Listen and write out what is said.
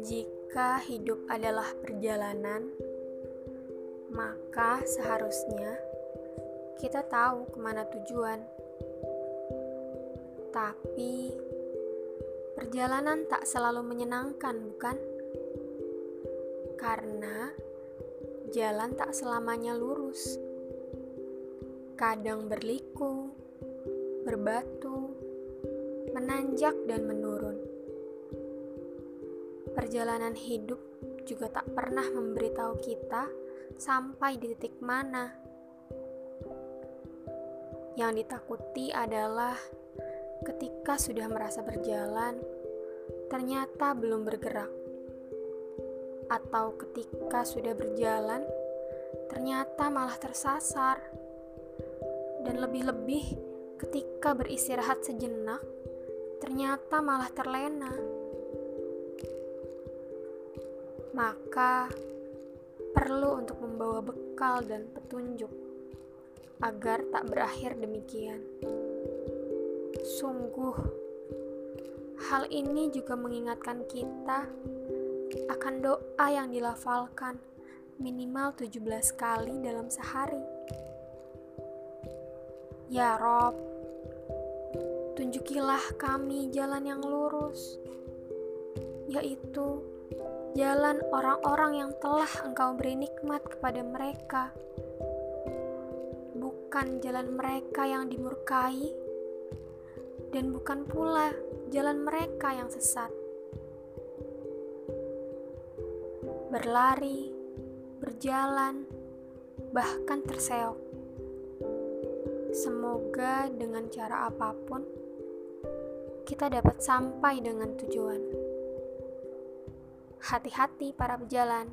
Jika hidup adalah perjalanan, maka seharusnya kita tahu ke mana tujuan. Tapi, perjalanan tak selalu menyenangkan, bukan? Karena jalan tak selamanya lurus, kadang berliku, berbatu, menanjak, dan menurun. Perjalanan hidup juga tak pernah memberitahu kita sampai di titik mana. Yang ditakuti adalah ketika sudah merasa berjalan, ternyata belum bergerak, atau ketika sudah berjalan, ternyata malah tersasar, dan lebih-lebih ketika beristirahat sejenak, ternyata malah terlena maka perlu untuk membawa bekal dan petunjuk agar tak berakhir demikian. Sungguh, hal ini juga mengingatkan kita akan doa yang dilafalkan minimal 17 kali dalam sehari. Ya Rob, tunjukilah kami jalan yang lurus, yaitu jalan orang-orang yang telah Engkau beri nikmat kepada mereka, bukan jalan mereka yang dimurkai, dan bukan pula jalan mereka yang sesat. Berlari, berjalan, bahkan terseok. Semoga dengan cara apa pun kita dapat sampai dengan tujuan. Hati-hati para pejalan.